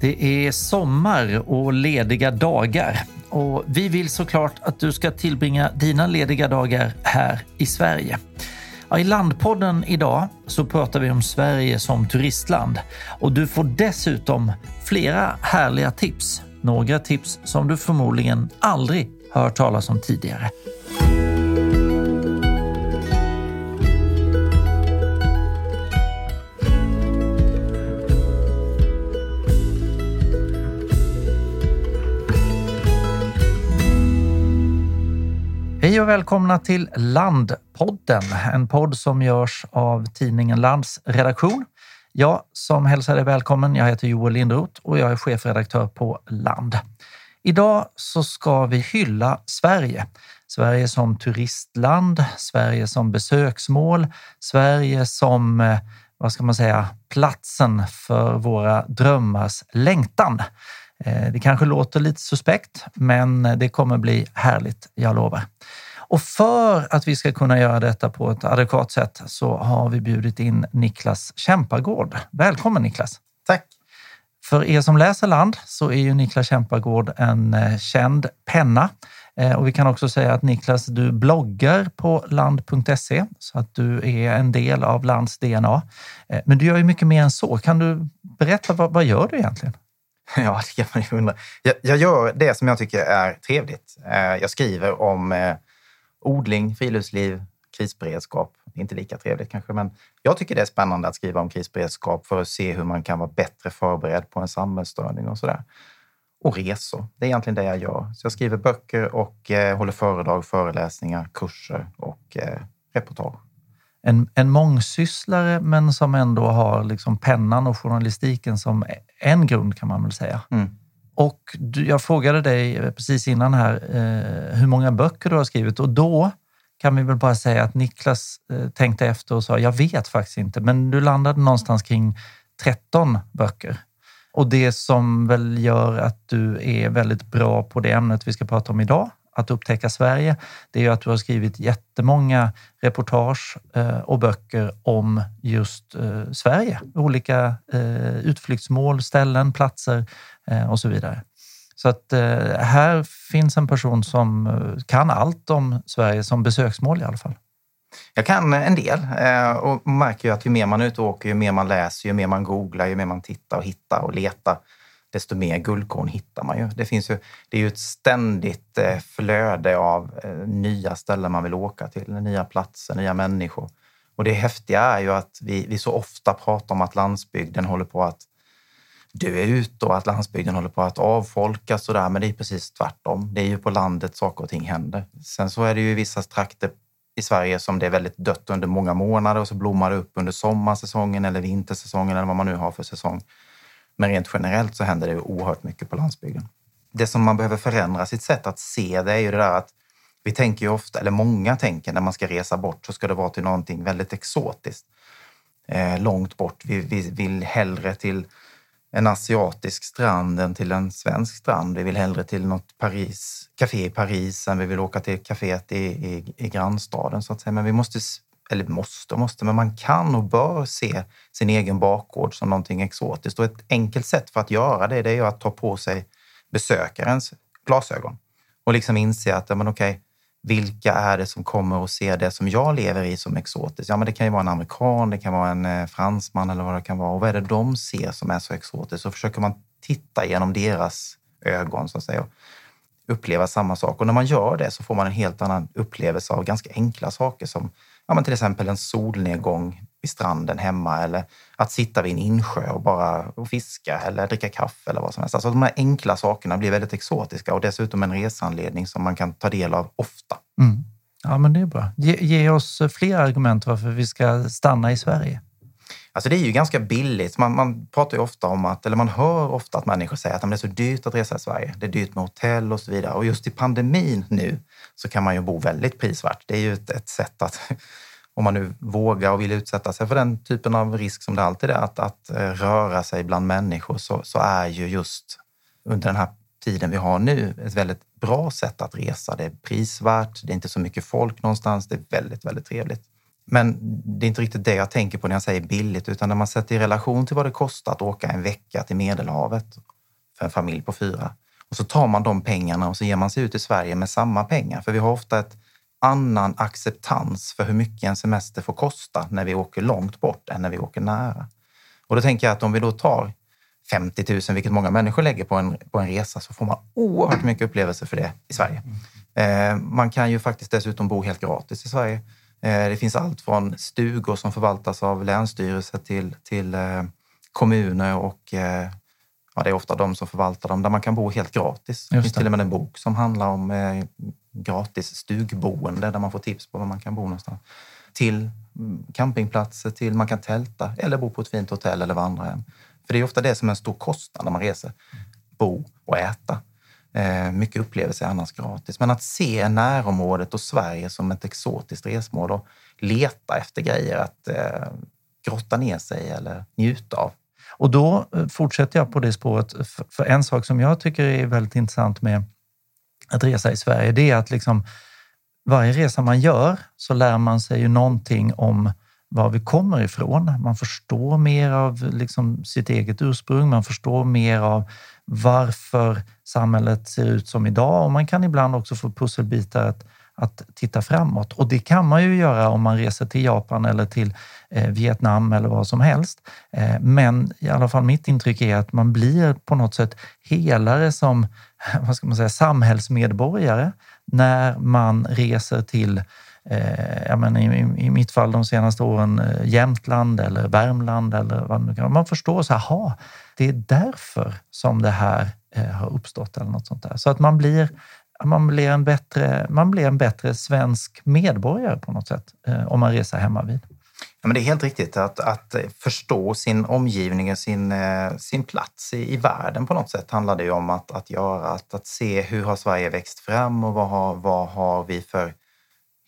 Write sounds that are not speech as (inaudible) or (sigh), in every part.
Det är sommar och lediga dagar och vi vill såklart att du ska tillbringa dina lediga dagar här i Sverige. Ja, I Landpodden idag så pratar vi om Sverige som turistland och du får dessutom flera härliga tips. Några tips som du förmodligen aldrig hört talas om tidigare. Hej och välkomna till Landpodden, en podd som görs av tidningen Lands redaktion. Jag som hälsar dig välkommen, jag heter Joel Lindroth och jag är chefredaktör på Land. Idag så ska vi hylla Sverige. Sverige som turistland, Sverige som besöksmål, Sverige som, eh, vad ska man säga, platsen för våra drömmars längtan. Eh, det kanske låter lite suspekt, men det kommer bli härligt, jag lovar. Och för att vi ska kunna göra detta på ett adekvat sätt så har vi bjudit in Niklas Kämpagård. Välkommen Niklas! Tack! För er som läser Land så är ju Niklas Kämpagård en eh, känd penna. Eh, och vi kan också säga att Niklas, du bloggar på land.se så att du är en del av Lands DNA. Men du gör ju mycket mer än så. Kan du berätta, vad, vad gör du egentligen? (laughs) Ja, det kan man ju undra. Jag, jag, gör det som jag tycker är trevligt. Eh, jag skriver om eh, odling, friluftsliv, krisberedskap. Inte lika trevligt kanske, men jag tycker det är spännande att skriva om krisberedskap för att se hur man kan vara bättre förberedd på en samhällsstörning och sådär. Och resor. Det är egentligen det jag gör. Så jag skriver böcker och eh, håller föredrag, föreläsningar, kurser och reportage en, en mångsysslare men som ändå har liksom pennan och journalistiken som en grund kan man väl säga. Mm. Och jag frågade dig eh, precis innan här eh, hur många böcker du har skrivit och då kan vi väl bara säga att Niklas eh, tänkte efter och sa jag vet faktiskt inte, men du landade någonstans kring 13 böcker. Och det som väl gör att du är väldigt bra på det ämnet vi ska prata om idag, att upptäcka Sverige, det är att du har skrivit jättemånga reportage eh, och böcker om just eh, Sverige. Olika eh, utflyktsmål, ställen, platser och så vidare. Så att här finns en person som kan allt om Sverige som besöksmål i alla fall. Jag kan en del och märker ju att ju mer man är ute och åker, ju mer man läser, ju mer man googlar, ju mer man tittar och hittar och letar, desto mer guldkorn hittar man ju. Det, finns ju, det är ju ett ständigt eh, flöde av eh, nya ställen man vill åka till, nya platser, nya människor. Och det häftiga är ju att vi, vi så ofta pratar om att landsbygden håller på att dö ut och att landsbygden håller på att avfolkas och där, men det är precis tvärtom. Det är ju på landet saker och ting händer. Sen så är det ju vissa trakter i Sverige som det är väldigt dött under många månader och så blommar det upp under sommarsäsongen eller vintersäsongen eller vad man nu har för säsong. Men rent generellt så händer det oerhört mycket på landsbygden. Det som man behöver förändra sitt sätt att se det är ju det där att vi tänker ju ofta, eller många tänker när man ska resa bort så ska det vara till någonting väldigt exotiskt. Eh, långt bort. Vi, vi vill hellre till en asiatisk strand än till en svensk strand. Vi vill hellre till något Paris, café i Paris än vi vill åka till kaféet i, i, i grannstaden så att säga. Men vi måste eller måste och måste, men man kan och bör se sin egen bakgård som någonting exotiskt. Och ett enkelt sätt för att göra det, det är att ta på sig besökarens glasögon och liksom inse att, men okej, vilka är det som kommer och ser det som jag lever i som exotiskt? Ja, men det kan ju vara en amerikan, det kan vara en eh, fransman eller vad det kan vara. Och vad är det de ser som är så exotiskt? Så försöker man titta genom deras ögon så att säga och uppleva samma sak. Och när man gör det så får man en helt annan upplevelse av ganska enkla saker som ja, men till exempel en solnedgång vid stranden hemma eller att sitta vid en insjö och bara och fiska eller dricka kaffe eller vad som helst. Alltså de här enkla sakerna blir väldigt exotiska och dessutom en resanledning som man kan ta del av ofta. Mm. Ja, men det är bra. Ge, ge oss fler argument varför vi ska stanna i Sverige. Alltså det är ju ganska billigt. Man, man pratar ju ofta om att, eller man hör ofta att människor säger att det är så dyrt att resa i Sverige. Det är dyrt med hotell och så vidare. Och just i pandemin nu så kan man ju bo väldigt prisvärt. Det är ju ett, ett sätt att (laughs) om man nu vågar och vill utsätta sig för den typen av risk som det alltid är, att, att eh, röra sig bland människor, så, så är ju just under den här tiden vi har nu ett väldigt bra sätt att resa. Det är prisvärt, det är inte så mycket folk någonstans, det är väldigt, väldigt trevligt. Men det är inte riktigt det jag tänker på när jag säger billigt, utan när man sätter i relation till vad det kostar att åka en vecka till Medelhavet för en familj på fyra. Och så tar man de pengarna och så ger man sig ut i Sverige med samma pengar. För vi har ofta ett annan acceptans för hur mycket en semester får kosta när vi åker långt bort än när vi åker nära. Och då tänker jag att om vi då tar 50 000, vilket många människor lägger på en, på en resa, så får man oerhört mycket upplevelser för det i Sverige. Eh, man kan ju faktiskt dessutom bo helt gratis i Sverige. Eh, det finns allt från stugor som förvaltas av länsstyrelse till, till eh, kommuner och eh, ja, det är ofta de som förvaltar dem, där man kan bo helt gratis. Det finns till och med en bok som handlar om gratis stugboende där man får tips på var man kan bo någonstans. Till mm, campingplatser, till man kan tälta eller bo på ett fint hotell eller vandrarhem. För det är ofta det som är en stor kostnad när man reser. Bo och äta. Eh, mycket upplevelser är annars gratis. Men att se närområdet och Sverige som ett exotiskt resmål och leta efter grejer att eh, grotta ner sig eller njuta av. Och då eh, fortsätter jag på det spåret. För en sak som jag tycker är väldigt intressant med att resa i Sverige, det är att liksom varje resa man gör så lär man sig ju någonting om var vi kommer ifrån. Man förstår mer av liksom sitt eget ursprung, man förstår mer av varför samhället ser ut som idag och man kan ibland också få pusselbitar att, att titta framåt. Och det kan man ju göra om man reser till Japan eller till eh, Vietnam eller vad som helst. Eh, men i alla fall mitt intryck är att man blir på något sätt helare som (laughs) vad ska man säga, samhällsmedborgare när man reser till Eh, ja, men i, i, mitt fall de senaste åren eh, Jämtland eller Värmland eller vad det nu kan vara. Man förstår så här, det är därför som det här eh, har uppstått eller något sånt där. Så att man blir, man blir, en, bättre, man blir en bättre svensk medborgare på något sätt eh, om man reser hemma vid. Ja, men det är helt riktigt att, att förstå sin omgivning och sin, eh, sin plats i, i världen på något sätt handlar det ju om att, att göra. Att, att se hur har Sverige växt fram och vad har, vad har vi för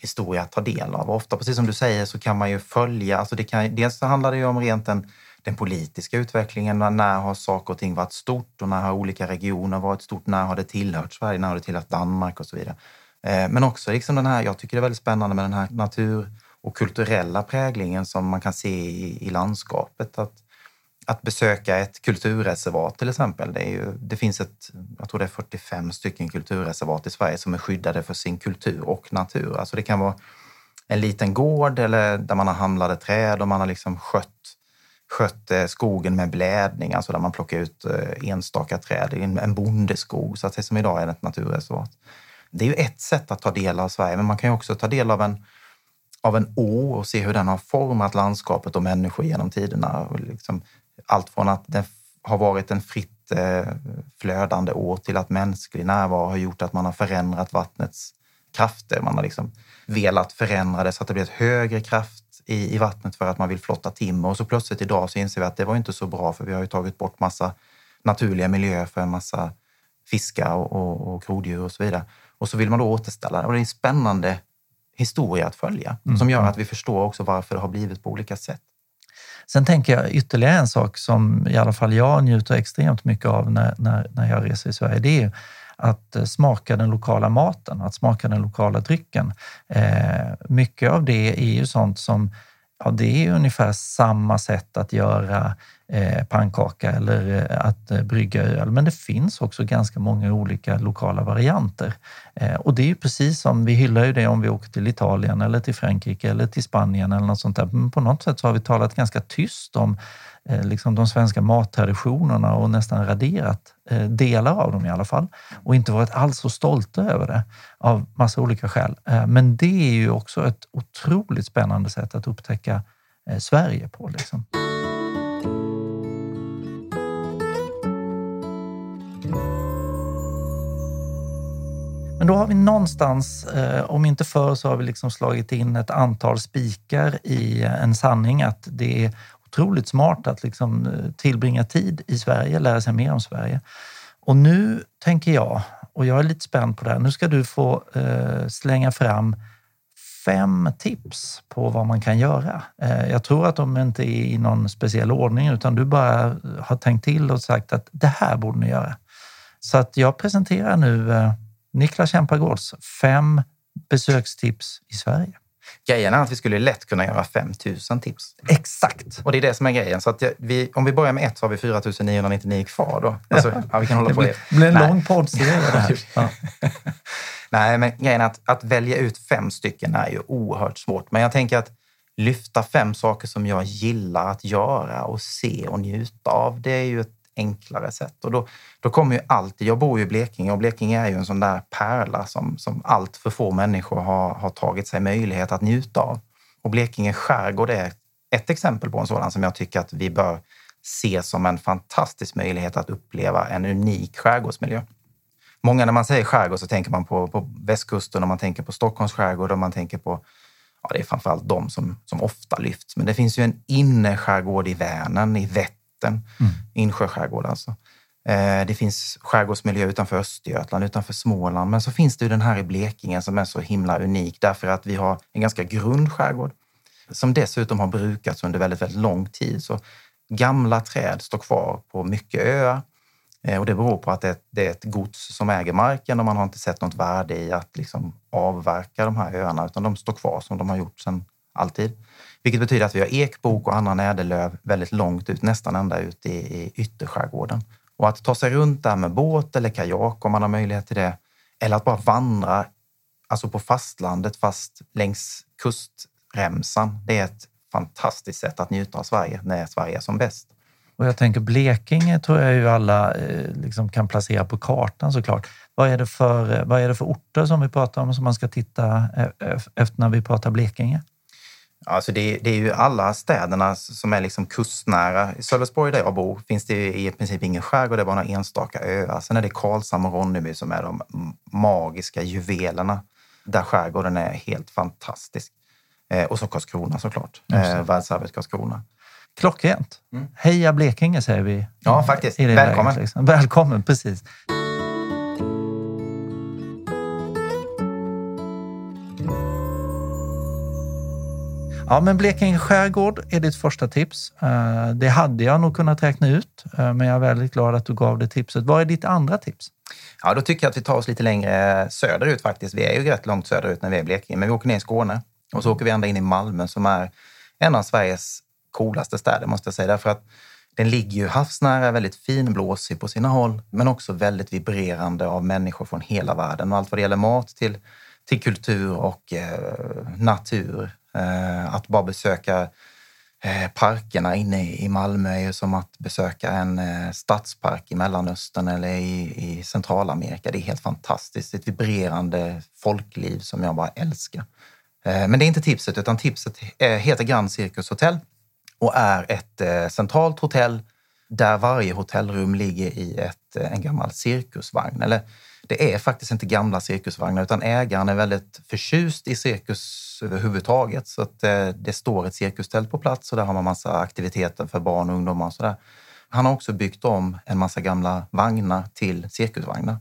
historia att ta del av. Och ofta, precis som du säger, så kan man ju följa. Alltså det kan, dels så handlar det ju om rent den, den politiska utvecklingen. När har saker och ting varit stort och när har olika regioner varit stort? När har det tillhört Sverige? När har det tillhört Danmark och så vidare? Eh, men också liksom den här, jag tycker det är väldigt spännande med den här natur och kulturella präglingen som man kan se i, i landskapet. Att, att besöka ett kulturreservat till exempel. Det, är ju, det finns ett, jag tror det är 45 stycken kulturreservat i Sverige som är skyddade för sin kultur och natur. Alltså det kan vara en liten gård eller där man har hamlade träd och man har liksom skött, skött eh, skogen med blädning, alltså där man plockar ut eh, enstaka träd, en bondeskog så att det som idag är ett naturreservat. Det är ju ett sätt att ta del av Sverige, men man kan ju också ta del av en, av en å och se hur den har format landskapet och människor genom tiderna. Och liksom allt från att det har varit en fritt eh, flödande å till att mänsklig närvaro har gjort att man har förändrat vattnets krafter. Man har liksom velat förändra det så att det blir ett högre kraft i, i vattnet för att man vill flotta timmer. Och så plötsligt idag så inser vi att det var inte så bra för vi har ju tagit bort massa naturliga miljöer för en massa fiskar och, och, och groddjur och så vidare. Och så vill man då återställa det. Och det är en spännande historia att följa mm. som gör att vi förstår också varför det har blivit på olika sätt. Sen tänker jag ytterligare en sak som i alla fall jag njuter extremt mycket av när, när, när jag reser i Sverige. Det är att eh, smaka den lokala maten, att smaka den lokala drycken. Eh, mycket av det är ju sånt som Ja, det är ungefär samma sätt att göra Eh, pannkaka eller eh, att eh, brygga öl. Men det finns också ganska många olika lokala varianter. Och det är ju precis som, vi hyllar ju det om vi åker till Italien eller till Frankrike eller till Spanien eller något sånt där. Men på något sätt så har vi talat ganska tyst om liksom de svenska mattraditionerna och nästan raderat delar av dem i alla fall och inte varit alls så stolta över det av massa olika skäl. Men det är ju också ett otroligt spännande sätt att upptäcka Sverige på. Liksom. Men då har vi någonstans, eh, om inte förr, så har vi liksom slagit in ett antal spikar i en sanning att det är otroligt smart att liksom eh, tillbringa tid i Sverige, lära sig mer om Sverige. Och nu tänker jag, och jag är lite spänd på det här, nu ska du få eh, slänga fram fem tips på vad man kan göra. Eh, jag tror att de inte är i någon speciell ordning utan du bara har tänkt till och sagt att det här borde ni göra. Så att jag presenterar nu eh, Niklas Kämpagårds fem besökstips i Sverige. Grejen är att vi skulle lätt kunna göra 5000 tips. Exakt. Och det är det som är grejen. Så att vi, om vi börjar med ett så har vi 4999 kvar då. Alltså, ja, vi kan hålla Det på blir, det. blir en Nej. lång poddserie det här. (laughs) Ja. Nej, men grejen är att, att välja ut fem stycken är ju oerhört svårt. Men jag tänker att lyfta fem saker som jag gillar att göra och se och njuta av, det är ju ett enklare sätt. Och då, då kommer ju alltid, jag bor ju i Blekinge och Blekinge är ju en sån där pärla som, som allt för få människor har, har tagit sig möjlighet att njuta av. Och Blekinge skärgård är ett exempel på en sådan som jag tycker att vi bör se som en fantastisk möjlighet att uppleva en unik skärgårdsmiljö. Många när man säger skärgård så tänker man på, på västkusten och man tänker på Stockholms skärgård och man tänker på, ja det är framförallt de som, som ofta lyfts. Men det finns ju en innerskärgård i Vänern, i Vättern, insjöskärgård alltså. Eh, det finns skärgårdsmiljö utanför Östergötland, utanför Småland. Men så finns det ju den här i Blekinge som är så himla unik därför att vi har en ganska grund skärgård som dessutom har brukats under väldigt, väldigt lång tid. Så gamla träd står kvar på mycket öar. Eh, Och det beror på att det, det är ett gods som äger marken och man har inte sett något värde i att liksom avverka de här öarna utan de står kvar som de har gjort sedan alltid. Vilket betyder att vi har ekbok och annan ädellöv väldigt långt ut, nästan ända ut i, i ytterskärgården. Och att ta sig runt där med båt eller kajak om man har möjlighet till det, eller att bara vandra alltså på fastlandet fast längs kustremsan. Det är ett fantastiskt sätt att njuta av Sverige när Sverige är som bäst. Och jag tänker Blekinge tror jag ju alla eh, liksom kan placera på kartan såklart. Vad är, det för, eh, vad är det för orter som vi pratar om som man ska titta eh, efter när vi pratar Blekinge? Alltså det, det är ju alla städerna som är liksom kustnära. I Sölvesborg där jag bor finns det i princip ingen skärgård, det är bara några enstaka öar. Sen är det Karlshamn och Ronneby som är de magiska juvelerna där skärgården är helt fantastisk. Eh, och så Karlskrona såklart, eh, världsarvet Karlskrona. Klockrent. Heja Blekinge säger vi. Ja, faktiskt. Välkommen. läget, liksom. Välkommen, precis. Ja, men Blekinge skärgård är ditt första tips. Eh, Det hade jag nog kunnat räkna ut, eh, men jag är väldigt glad att du gav det tipset. Vad är ditt andra tips? Ja, då tycker jag att vi tar oss lite längre söderut faktiskt. Vi är ju rätt långt söderut när vi är i Blekinge, men vi åker ner i Skåne och så åker vi ända in i Malmö som är en av Sveriges coolaste städer måste jag säga. Därför att den ligger ju havsnära, väldigt finblåsig på sina håll, men också väldigt vibrerande av människor från hela världen. Och allt vad det gäller mat till, till kultur och eh, natur. Eh, att bara besöka eh, parkerna inne i Malmö är ju som att besöka en eh, stadspark i Mellanöstern eller i, i Centralamerika. Det är helt fantastiskt. Ett vibrerande folkliv som jag bara älskar. Eh, Men det är inte tipset, utan tipset eh, heter Grand Circus Hotel och är ett eh, centralt hotell där varje hotellrum ligger i ett, eh, en gammal cirkusvagn. Eller det är faktiskt inte gamla cirkusvagnar utan ägaren är väldigt förtjust i cirkus överhuvudtaget. Så att eh, det står ett cirkustält på plats och där har man massa aktiviteter för barn och ungdomar och sådär. Han har också byggt om en massa gamla vagnar till cirkusvagnar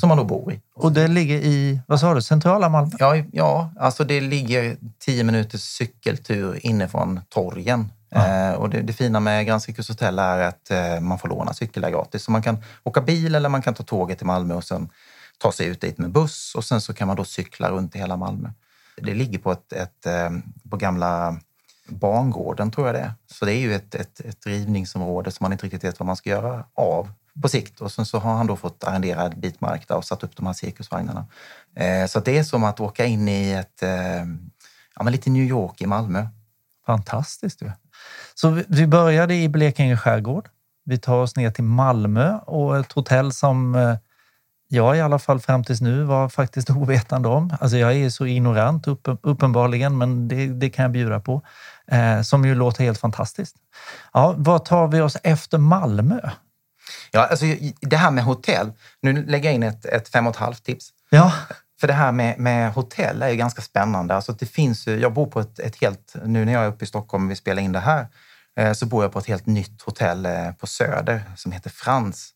som man då bor i. Och det ligger i, vad sa du, centrala Malmö? Ja, ja, alltså det ligger tio minuters cykeltur inifrån torgen. Eh, och det, det fina med Grand Circus Hotel är att eh, man får låna cykel där gratis. Så man kan åka bil eller man kan ta tåget till Malmö och sen ta sig ut dit med buss och sen så kan man då cykla runt i hela Malmö. Det ligger på, ett, ett, eh, på gamla bangården tror jag det är. Så det är ju ett, ett, ett rivningsområde som man inte riktigt vet vad man ska göra av på sikt. Och sen så har han då fått arrendera en bit mark där och satt upp de här cirkusvagnarna. Så det är som att åka in i ett, ja men lite New York i Malmö. Fantastiskt ju. Så vi- började i Blekinge skärgård. Vi tar oss ner till Malmö och ett hotell som eh, jag i alla fall fram tills nu var faktiskt (laughs) ovetande om. Alltså jag är så ignorant upp, uppenbarligen, men det, det kan jag bjuda på. Eh, som ju låter helt fantastiskt. Ja, vad tar vi oss efter Malmö? Ja, alltså, det här med hotell, nu lägger jag in ett, ett fem och ett halvt tips. Ja, för det här med, med hotell är ju ganska spännande. Alltså det finns, ju- jag bor på ett, ett helt, nu när jag är uppe i Stockholm och vi spelar in det här, eh, så bor jag på ett helt nytt hotell eh, på Söder som heter Frans.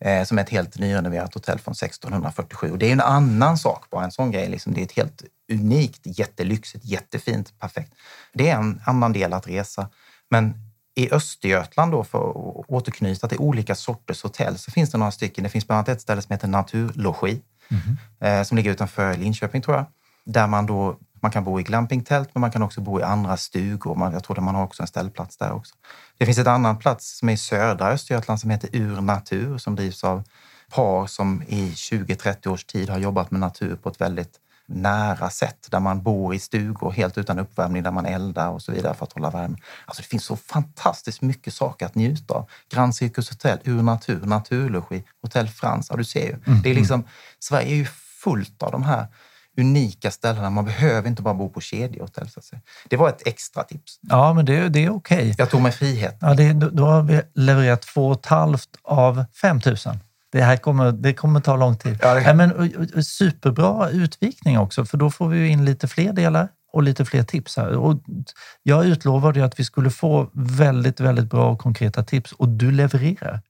Eh, som är ett helt nyrenoverat hotell från 1647. Och det är en annan sak bara, en sån grej. Liksom. Det är ett helt unikt, jättelyxigt, jättefint, perfekt. Det är en annan del att resa. Men i Östergötland då, för att återknyta till olika sorters hotell, så finns det några stycken. Det finns bland annat ett ställe som heter Naturlogi Mm-hmm. eh, som ligger utanför Linköping tror jag. Där man då Man kan bo i glampingtält, men man kan också bo i andra stugor. Man, jag tror att man har också en ställplats där också. Det finns ett annan plats som är i södra Östergötland som heter Ur Natur som drivs av par som i 20-30 års tid har jobbat med natur på ett väldigt nära sätt där man bor i stugor helt utan uppvärmning, där man eldar och så vidare för att hålla värme. Alltså det finns så fantastiskt mycket saker att njuta av. Grand Cirkus Hotel, Ur Natur, Naturlogi, Hotell Frans. Ja, du ser ju. Mm. Det är liksom, Sverige är ju fullt av de här unika ställena. Man behöver inte bara bo på kedjehotell. Så att säga. Det var ett extra tips. Ja, men det, det är okej. Okay. Jag tog mig frihet. Ja, det, då har vi levererat två och ett halvt av 5 000. Det här kommer, det kommer ta lång tid. Ja, det... men, superbra utvikning också, för då får vi in lite fler delar och lite fler tips här. Och jag utlovade att vi skulle få väldigt, väldigt bra och konkreta tips och du levererar.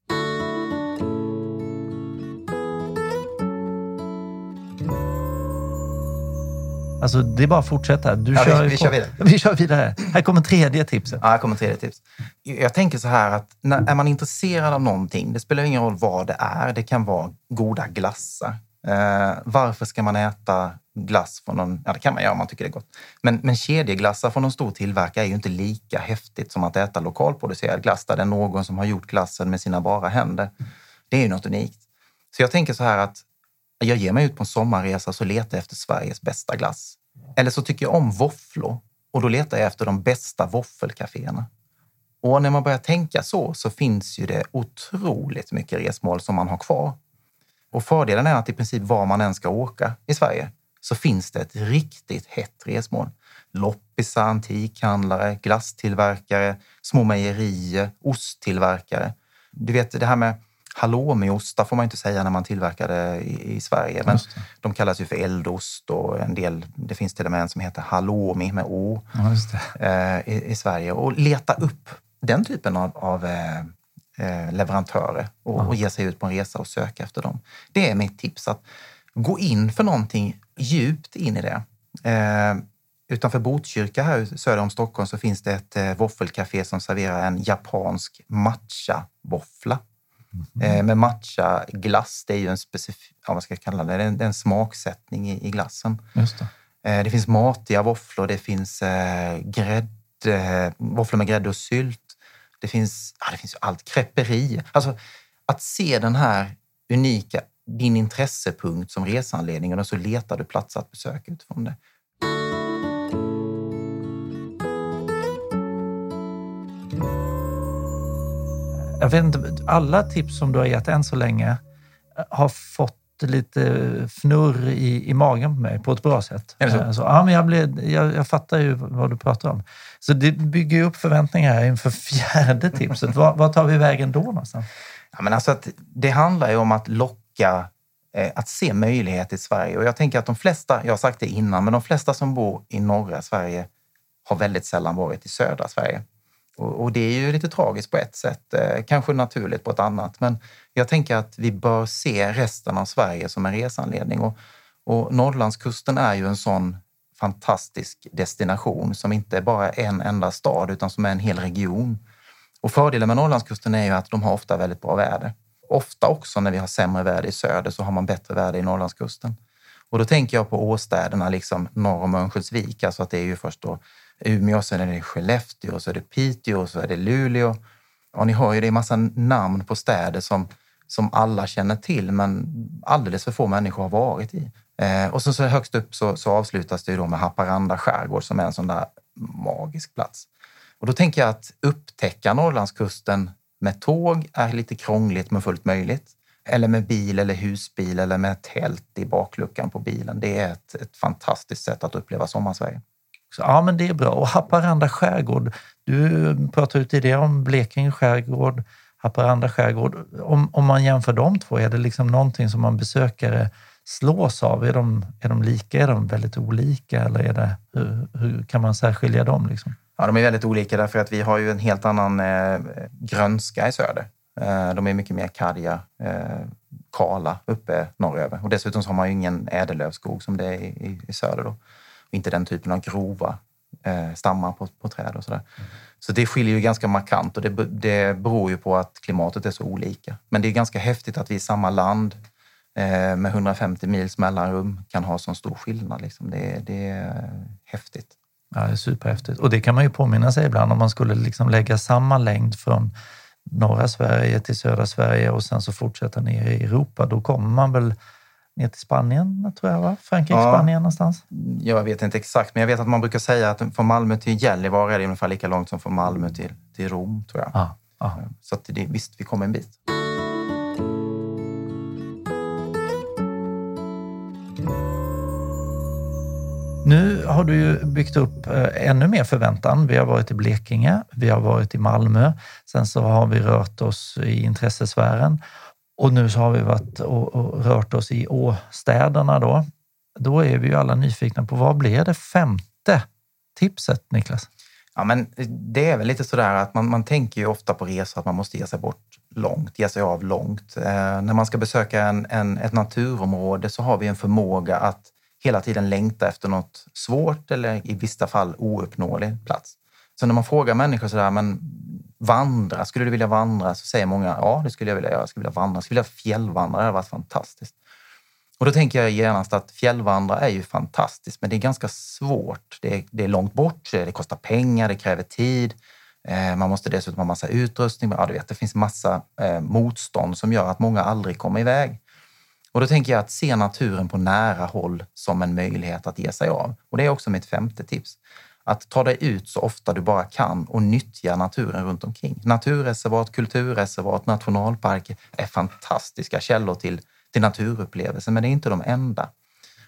Alltså, det är bara att fortsätta. Du ja, kör vi, vi kör vidare. (laughs) Vi kör vidare. Här kommer tredje tipset. Ja, här kommer tredje tips. Jag tänker så här att när, är man intresserad av någonting, det spelar ingen roll vad det är. Det kan vara goda glassar. Eh, varför ska man äta glass från någon... Ja, det kan man göra om man tycker det är gott. Men, men kedjeglassar från någon stor tillverkare är ju inte lika häftigt som att äta lokalproducerad glass där det är någon som har gjort glassen med sina bara händer. Det är ju något unikt. Så jag tänker så här att jag ger mig ut på en sommarresa så letar jag efter Sveriges bästa glass. Eller så tycker jag om våfflor och då letar jag efter de bästa våffelcaféerna. Och när man börjar tänka så, så finns ju det otroligt mycket resmål som man har kvar. Och fördelen är att i princip var man än ska åka i Sverige så finns det ett riktigt hett resmål. Loppisar, antikhandlare, glasstillverkare, små mejerier, osttillverkare. Du vet det här med halloumiostar får man inte säga när man tillverkar det i, i Sverige. Men de kallas ju för eldost och en del, det finns till och med en som heter halloumi med O eh, i, i, Sverige. Och leta upp den typen av, av eh, eh leverantörer och, och ge sig ut på en resa och söka efter dem. Det är mitt tips. att Gå in för någonting djupt in i det. Eh, utanför Botkyrka här söder om Stockholm så finns det ett eh, våffelcafé som serverar en japansk matcha-våffla. Mm. med matcha-glass, det är ju en specifik, ja, vad ska jag kalla det, det är en, det är en smaksättning i, i glassen. Just det. Eh, det finns matiga våfflor, det finns eh, grädde, våfflor med grädde och sylt. Det finns, ja, det finns allt, creperi. Alltså att se den här unika, din intressepunkt som resanledning och så letar du plats att besöka utifrån det. Jag vet inte, alla tips som du har gett än så länge eh, har fått lite fnurr i, i magen på mig på ett bra sätt. Så? Eh, så, ja, men jag, blev, jag, jag fattar ju vad du pratar om. Så det bygger upp förväntningar här inför (laughs) fjärde tipset. Vad, tar vi vägen då någonstans? Ja, men alltså att det handlar ju om att locka, eh, att se möjligheter i Sverige. Och jag tänker att de flesta, jag har sagt det innan, men de flesta som bor i norra Sverige har väldigt sällan varit i södra Sverige. Och, och, det är ju lite tragiskt på ett sätt, eh, kanske naturligt på ett annat. Men jag tänker att vi bör se resten av Sverige som en resanledning. Och, och Norrlandskusten är ju en sån fantastisk destination som inte bara är en enda stad utan som är en hel region. Och fördelen med Norrlandskusten är ju att de har ofta väldigt bra väder. Ofta också när vi har sämre väder i söder så har man bättre väder i Norrlandskusten. Och då tänker jag på åstäderna liksom norr om Örnsköldsvik, alltså att det är ju först då Umeå, sen är det Skellefteå, så är det Piteå, så är det Luleå. Och ni hör ju, det är massa namn på städer som, som alla känner till, men alldeles för få människor har varit i. Eh, och så, så högst upp så, så avslutas det då med Haparanda skärgård som är en sån där magisk plats. Och då tänker jag att upptäcka Norrlandskusten med tåg är lite krångligt men fullt möjligt. Eller med bil eller husbil eller med tält i bakluckan på bilen. Det är ett, ett fantastiskt sätt att uppleva sommarsverige. Så, ja, men det är bra. Och Haparanda skärgård. Du pratade ju tidigare om Blekinge skärgård, Haparanda skärgård. Om, om man jämför de två, är det liksom någonting som man besökare slås av? Är de, är de lika? Är de väldigt olika? Eller är det, hur, hur kan man särskilja dem? Liksom? Ja, de är väldigt olika därför att vi har ju en helt annan eh, grönska i söder. Eh, de är mycket mer karga, eh, kala uppe norröver. Och dessutom så har man ju ingen ädellövskog som det är i, i söder. Då inte den typen av grova eh, stammar på, på träd och sådär. Mm. Så det skiljer ju ganska markant och det, det beror ju på att klimatet är så olika. Men det är ganska häftigt att vi i samma land eh, med 150 mils mellanrum kan ha så stor skillnad. Liksom. Det, det är häftigt. Ja, det är superhäftigt. Och det kan man ju påminna sig ibland om man skulle liksom lägga samma längd från norra Sverige till södra Sverige och sen så fortsätta ner i Europa. Då kommer man väl ner till Spanien, tror jag, va? Frankrike, ja, Spanien någonstans? Jag vet inte exakt, men jag vet att man brukar säga att från Malmö till Gällivare är det ungefär lika långt som från Malmö till, till Rom, tror jag. Ja, ja. Så att det, visst, vi kommer en bit. Nu har du ju byggt upp eh, ännu mer förväntan. Vi har varit i Blekinge, vi har varit i Malmö, sen så har vi rört oss i intressesfären och nu så har vi varit och, och rört oss i åstäderna då. Då är vi ju alla nyfikna på vad blir det femte tipset, Niklas? Ja, men det är väl lite sådär att man, man tänker ju ofta på resor att man måste ge sig bort långt, ge sig av långt. Eh, när man ska besöka en, en, ett naturområde så har vi en förmåga att hela tiden längta efter något svårt eller i vissa fall ouppnåelig plats. Så när man frågar människor sådär, men vandra, skulle du vilja vandra? Så säger många, ja det skulle jag vilja göra, jag skulle vilja vandra, jag skulle vilja fjällvandra, det hade varit fantastiskt. Och då tänker jag genast att fjällvandra är ju fantastiskt, men det är ganska svårt. Det är, det är långt bort, det kostar pengar, det kräver tid. Eh, man måste dessutom ha massa utrustning. Ja, du vet, det finns massa eh, motstånd som gör att många aldrig kommer iväg. Och då tänker jag att se naturen på nära håll som en möjlighet att ge sig av. Och det är också mitt femte tips. Att ta dig ut så ofta du bara kan och nyttja naturen runt omkring. Naturreservat, kulturreservat, nationalparker är fantastiska källor till, till naturupplevelser, men det är inte de enda.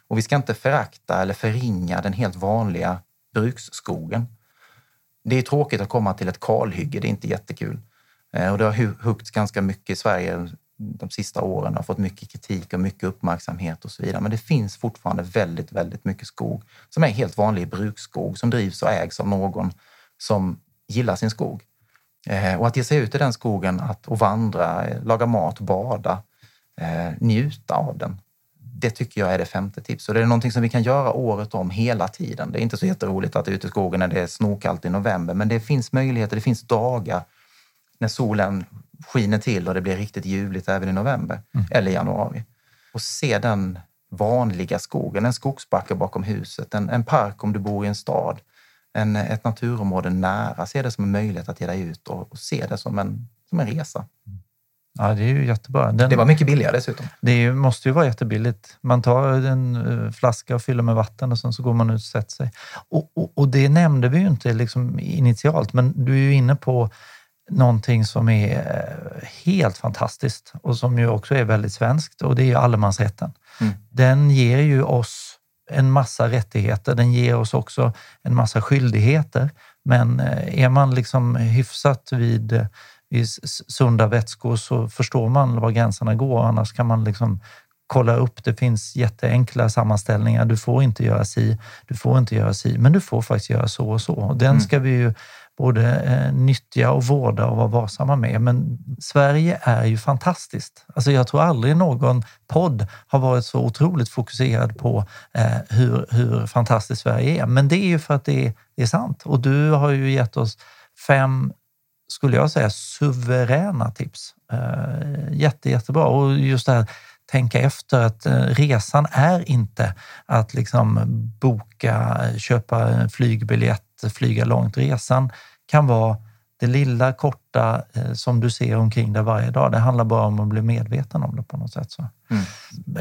Och vi ska inte förakta eller förringa den helt vanliga bruksskogen. Det är tråkigt att komma till ett kalhygge, det är inte jättekul. Eh, och det har huggts ganska mycket i Sverige de sista åren har fått mycket kritik och mycket uppmärksamhet och så vidare. Men det finns fortfarande väldigt, väldigt mycket skog som är helt vanlig bruksskog som drivs och ägs av någon som gillar sin skog. Eh, och att ge sig ut i den skogen att, och vandra, eh, laga mat, bada, eh, njuta av den. Det tycker jag är det femte tipset. Och det är någonting som vi kan göra året om hela tiden. Det är inte så jätteroligt att ute i skogen när det är snorkallt i november, men det finns möjligheter, det finns dagar när solen skiner till och det blir riktigt ljuvligt även i november mm. eller januari. Och se den vanliga skogen, en skogsbacke bakom huset, en, en park om du bor i en stad, en, ett naturområde nära. Se det som en möjlighet att ge dig ut och, och se det som en, som en resa. Ja, det är ju jättebra. Den, det var mycket billigare dessutom. Det måste ju vara jättebilligt. Man tar en eh, flaska och fyller med vatten och sen så går man ut och sätter sig. Och, och, och det nämnde vi ju inte liksom initialt, men du är ju inne på någonting som är eh, helt fantastiskt och som ju också är väldigt svenskt och det är ju allemansrätten. Mm. Den ger ju oss en massa rättigheter. Den ger oss också en massa skyldigheter. Men eh, är man liksom hyfsat vid, vid sunda vätskor så förstår man var gränserna går. Annars kan man liksom kolla upp. Det finns jätteenkla sammanställningar. Du får inte göra si, du får inte göra si, men du får faktiskt göra så och så. Och den mm. ska vi ju både eh, nyttja och vårda och vara varsamma med. Men Sverige är ju fantastiskt. Alltså jag tror aldrig någon podd har varit så otroligt fokuserad på eh, hur, hur fantastiskt Sverige är. Men det är ju för att det är, det är sant. Och du har ju gett oss fem, skulle jag säga, suveräna tips. Eh, jätte, jättebra. Och just det här tänka efter att eh, resan är inte att liksom boka, köpa flygbiljett, flyga långt. Resan kan vara det lilla korta eh, som du ser omkring dig varje dag. Det handlar bara om att bli medveten om det på något sätt. Så. Mm.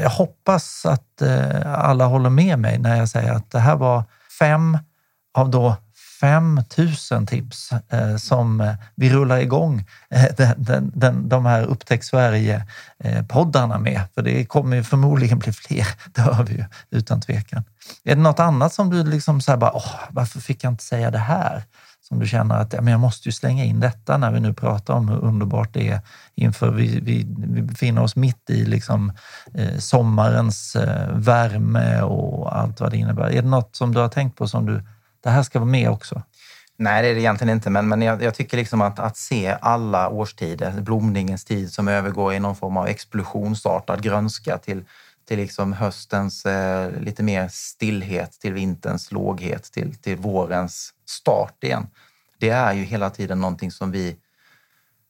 Jag hoppas att eh, alla håller med mig när jag säger att det här var fem av då 5 000 tips eh, som eh, vi rullar igång eh, den, den, den, de här Upptäck Sverige-poddarna eh, med. För det kommer förmodligen bli fler, (laughs) det hör vi ju utan tvekan. Är det något annat som du liksom så bara, åh, varför fick jag inte säga det här? Som du känner att ja, men jag måste ju slänga in detta när vi nu pratar om hur underbart det är inför vi, vi, vi befinner oss mitt i liksom, eh, sommarens eh, värme och allt vad det innebär. Är det något som du har tänkt på som du det här ska vara med också? Nej, det är det egentligen inte, men, men jag, jag tycker liksom att, att se alla årstider, blomningens tid som övergår i någon form av explosionsartad grönska till, till liksom höstens eh, lite mer stillhet, till vinterns låghet, till, till vårens start igen. Det är ju hela tiden någonting som vi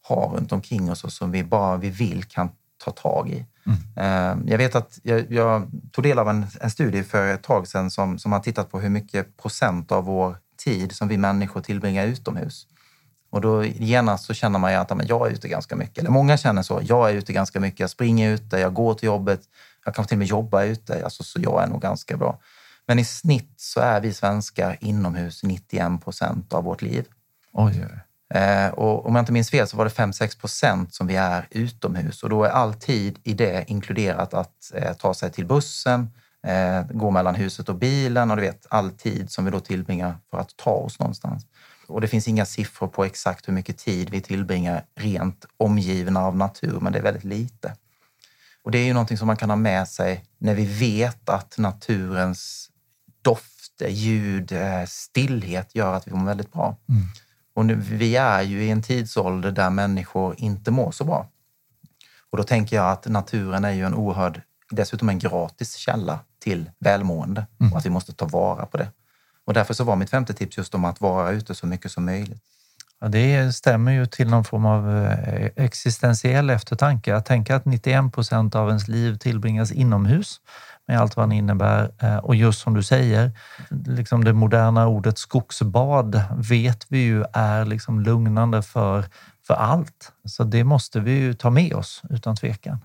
har runt omkring oss och som vi bara vi vill kan ta tag i. Mm. Jag vet att jag, jag, tog del av en, en studie för ett tag sedan som, som har tittat på hur mycket procent av vår tid som vi människor tillbringar utomhus. Och då genast så känner man ju att jag är ute ganska mycket. Eller många känner så. Jag är ute ganska mycket. Jag springer ute, jag går till jobbet. Jag kan till och med jobba ute. Alltså, så jag är nog ganska bra. Men i snitt så är vi svenskar inomhus 91 procent av vårt liv. Oj, Eh, och om jag inte minns fel så var det 5-6 procent som vi är utomhus och då är all tid i det inkluderat att eh, ta sig till bussen, eh, gå mellan huset och bilen och du vet all tid som vi då tillbringar för att ta oss någonstans. Och det finns inga siffror på exakt hur mycket tid vi tillbringar rent omgivna av natur, men det är väldigt lite. Och det är ju någonting som man kan ha med sig när vi vet att naturens dofter, ljud, eh, stillhet gör att vi mår väldigt bra. Mm. Och nu, vi är ju i en tidsålder där människor inte mår så bra. Och då tänker jag att naturen är ju en oerhörd, dessutom en gratis källa till välmående mm. och att vi måste ta vara på det. Och därför så var mitt femte tips just om att vara ute så mycket som möjligt. Ja, det stämmer ju till någon form av eh, existentiell eftertanke. Att tänka att 91 procent av ens liv tillbringas inomhus med allt vad den innebär. Eh, och just som du säger, liksom det moderna ordet skogsbad vet vi ju är liksom lugnande för, för allt. Så det måste vi ju ta med oss utan tvekan.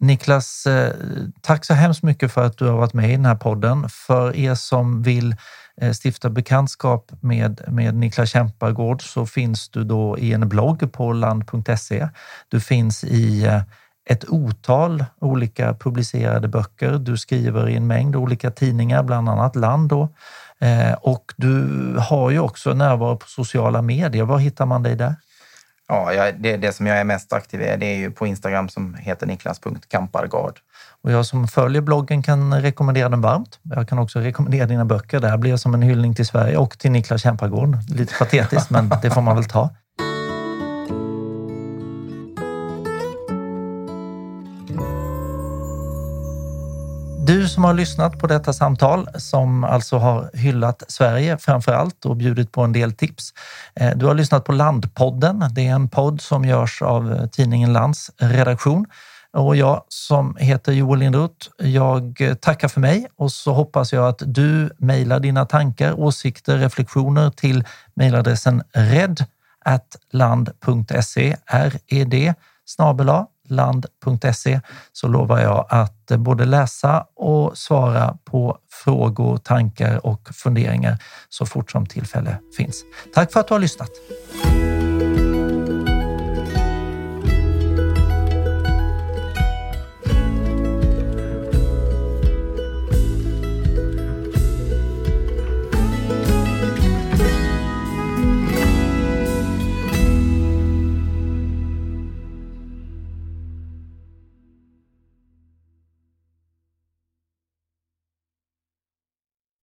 Niklas, eh, tack så hemskt mycket för att du har varit med i den här podden. För er som vill eh, stifta bekantskap med, med Niklas Kämpargård så finns du då i en blogg på land.se. Du finns i ett otal olika publicerade böcker. Du skriver i en mängd olika tidningar, bland annat Land. Då. Eh, och du har ju också närvaro på sociala medier. Var hittar man dig där? Ja, det, det som jag är mest aktiv i det är ju på Instagram som heter niklas.kampargard. Och jag som följer bloggen kan rekommendera den varmt. Jag kan också rekommendera dina böcker. Det här blir som en hyllning till Sverige och till Niklas Kämpargård. Lite patetiskt, (laughs) men det får man väl ta. Du som har lyssnat på detta samtal som alltså har hyllat Sverige framför allt och bjudit på en del tips. Eh, du har lyssnat på Landpodden. Det är en podd som görs av eh, tidningen Lands redaktion och jag som heter Joel Lindroth. Jag eh, tackar för mig och så hoppas jag att du mejlar dina tankar, åsikter, reflektioner till mejladressen red.land.se, red snabel land.se så lovar jag att eh, både läsa och svara på frågor, tankar och funderingar så fort som tillfälle finns. Tack för att du har lyssnat!